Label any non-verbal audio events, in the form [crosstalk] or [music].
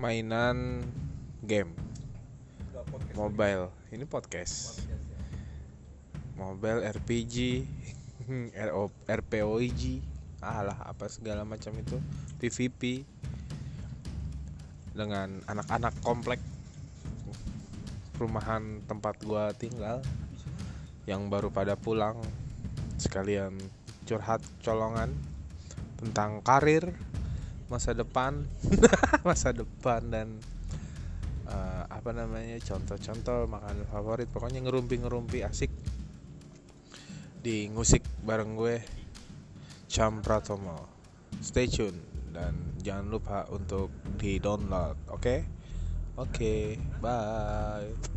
mainan game. Mobile. Ini podcast. Mobile RPG [laughs] RO, RPOIG alah apa segala macam itu. PVP dengan anak-anak komplek. Perumahan tempat gua tinggal. Yang baru pada pulang. Sekalian curhat colongan tentang karir masa depan. [laughs] Masa depan dan uh, apa namanya contoh-contoh makanan favorit. Pokoknya ngerumpi-ngerumpi asik. Di ngusik bareng gue Cham Pratomo. Stay tune dan jangan lupa untuk di download oke? Okay? oke okay, bye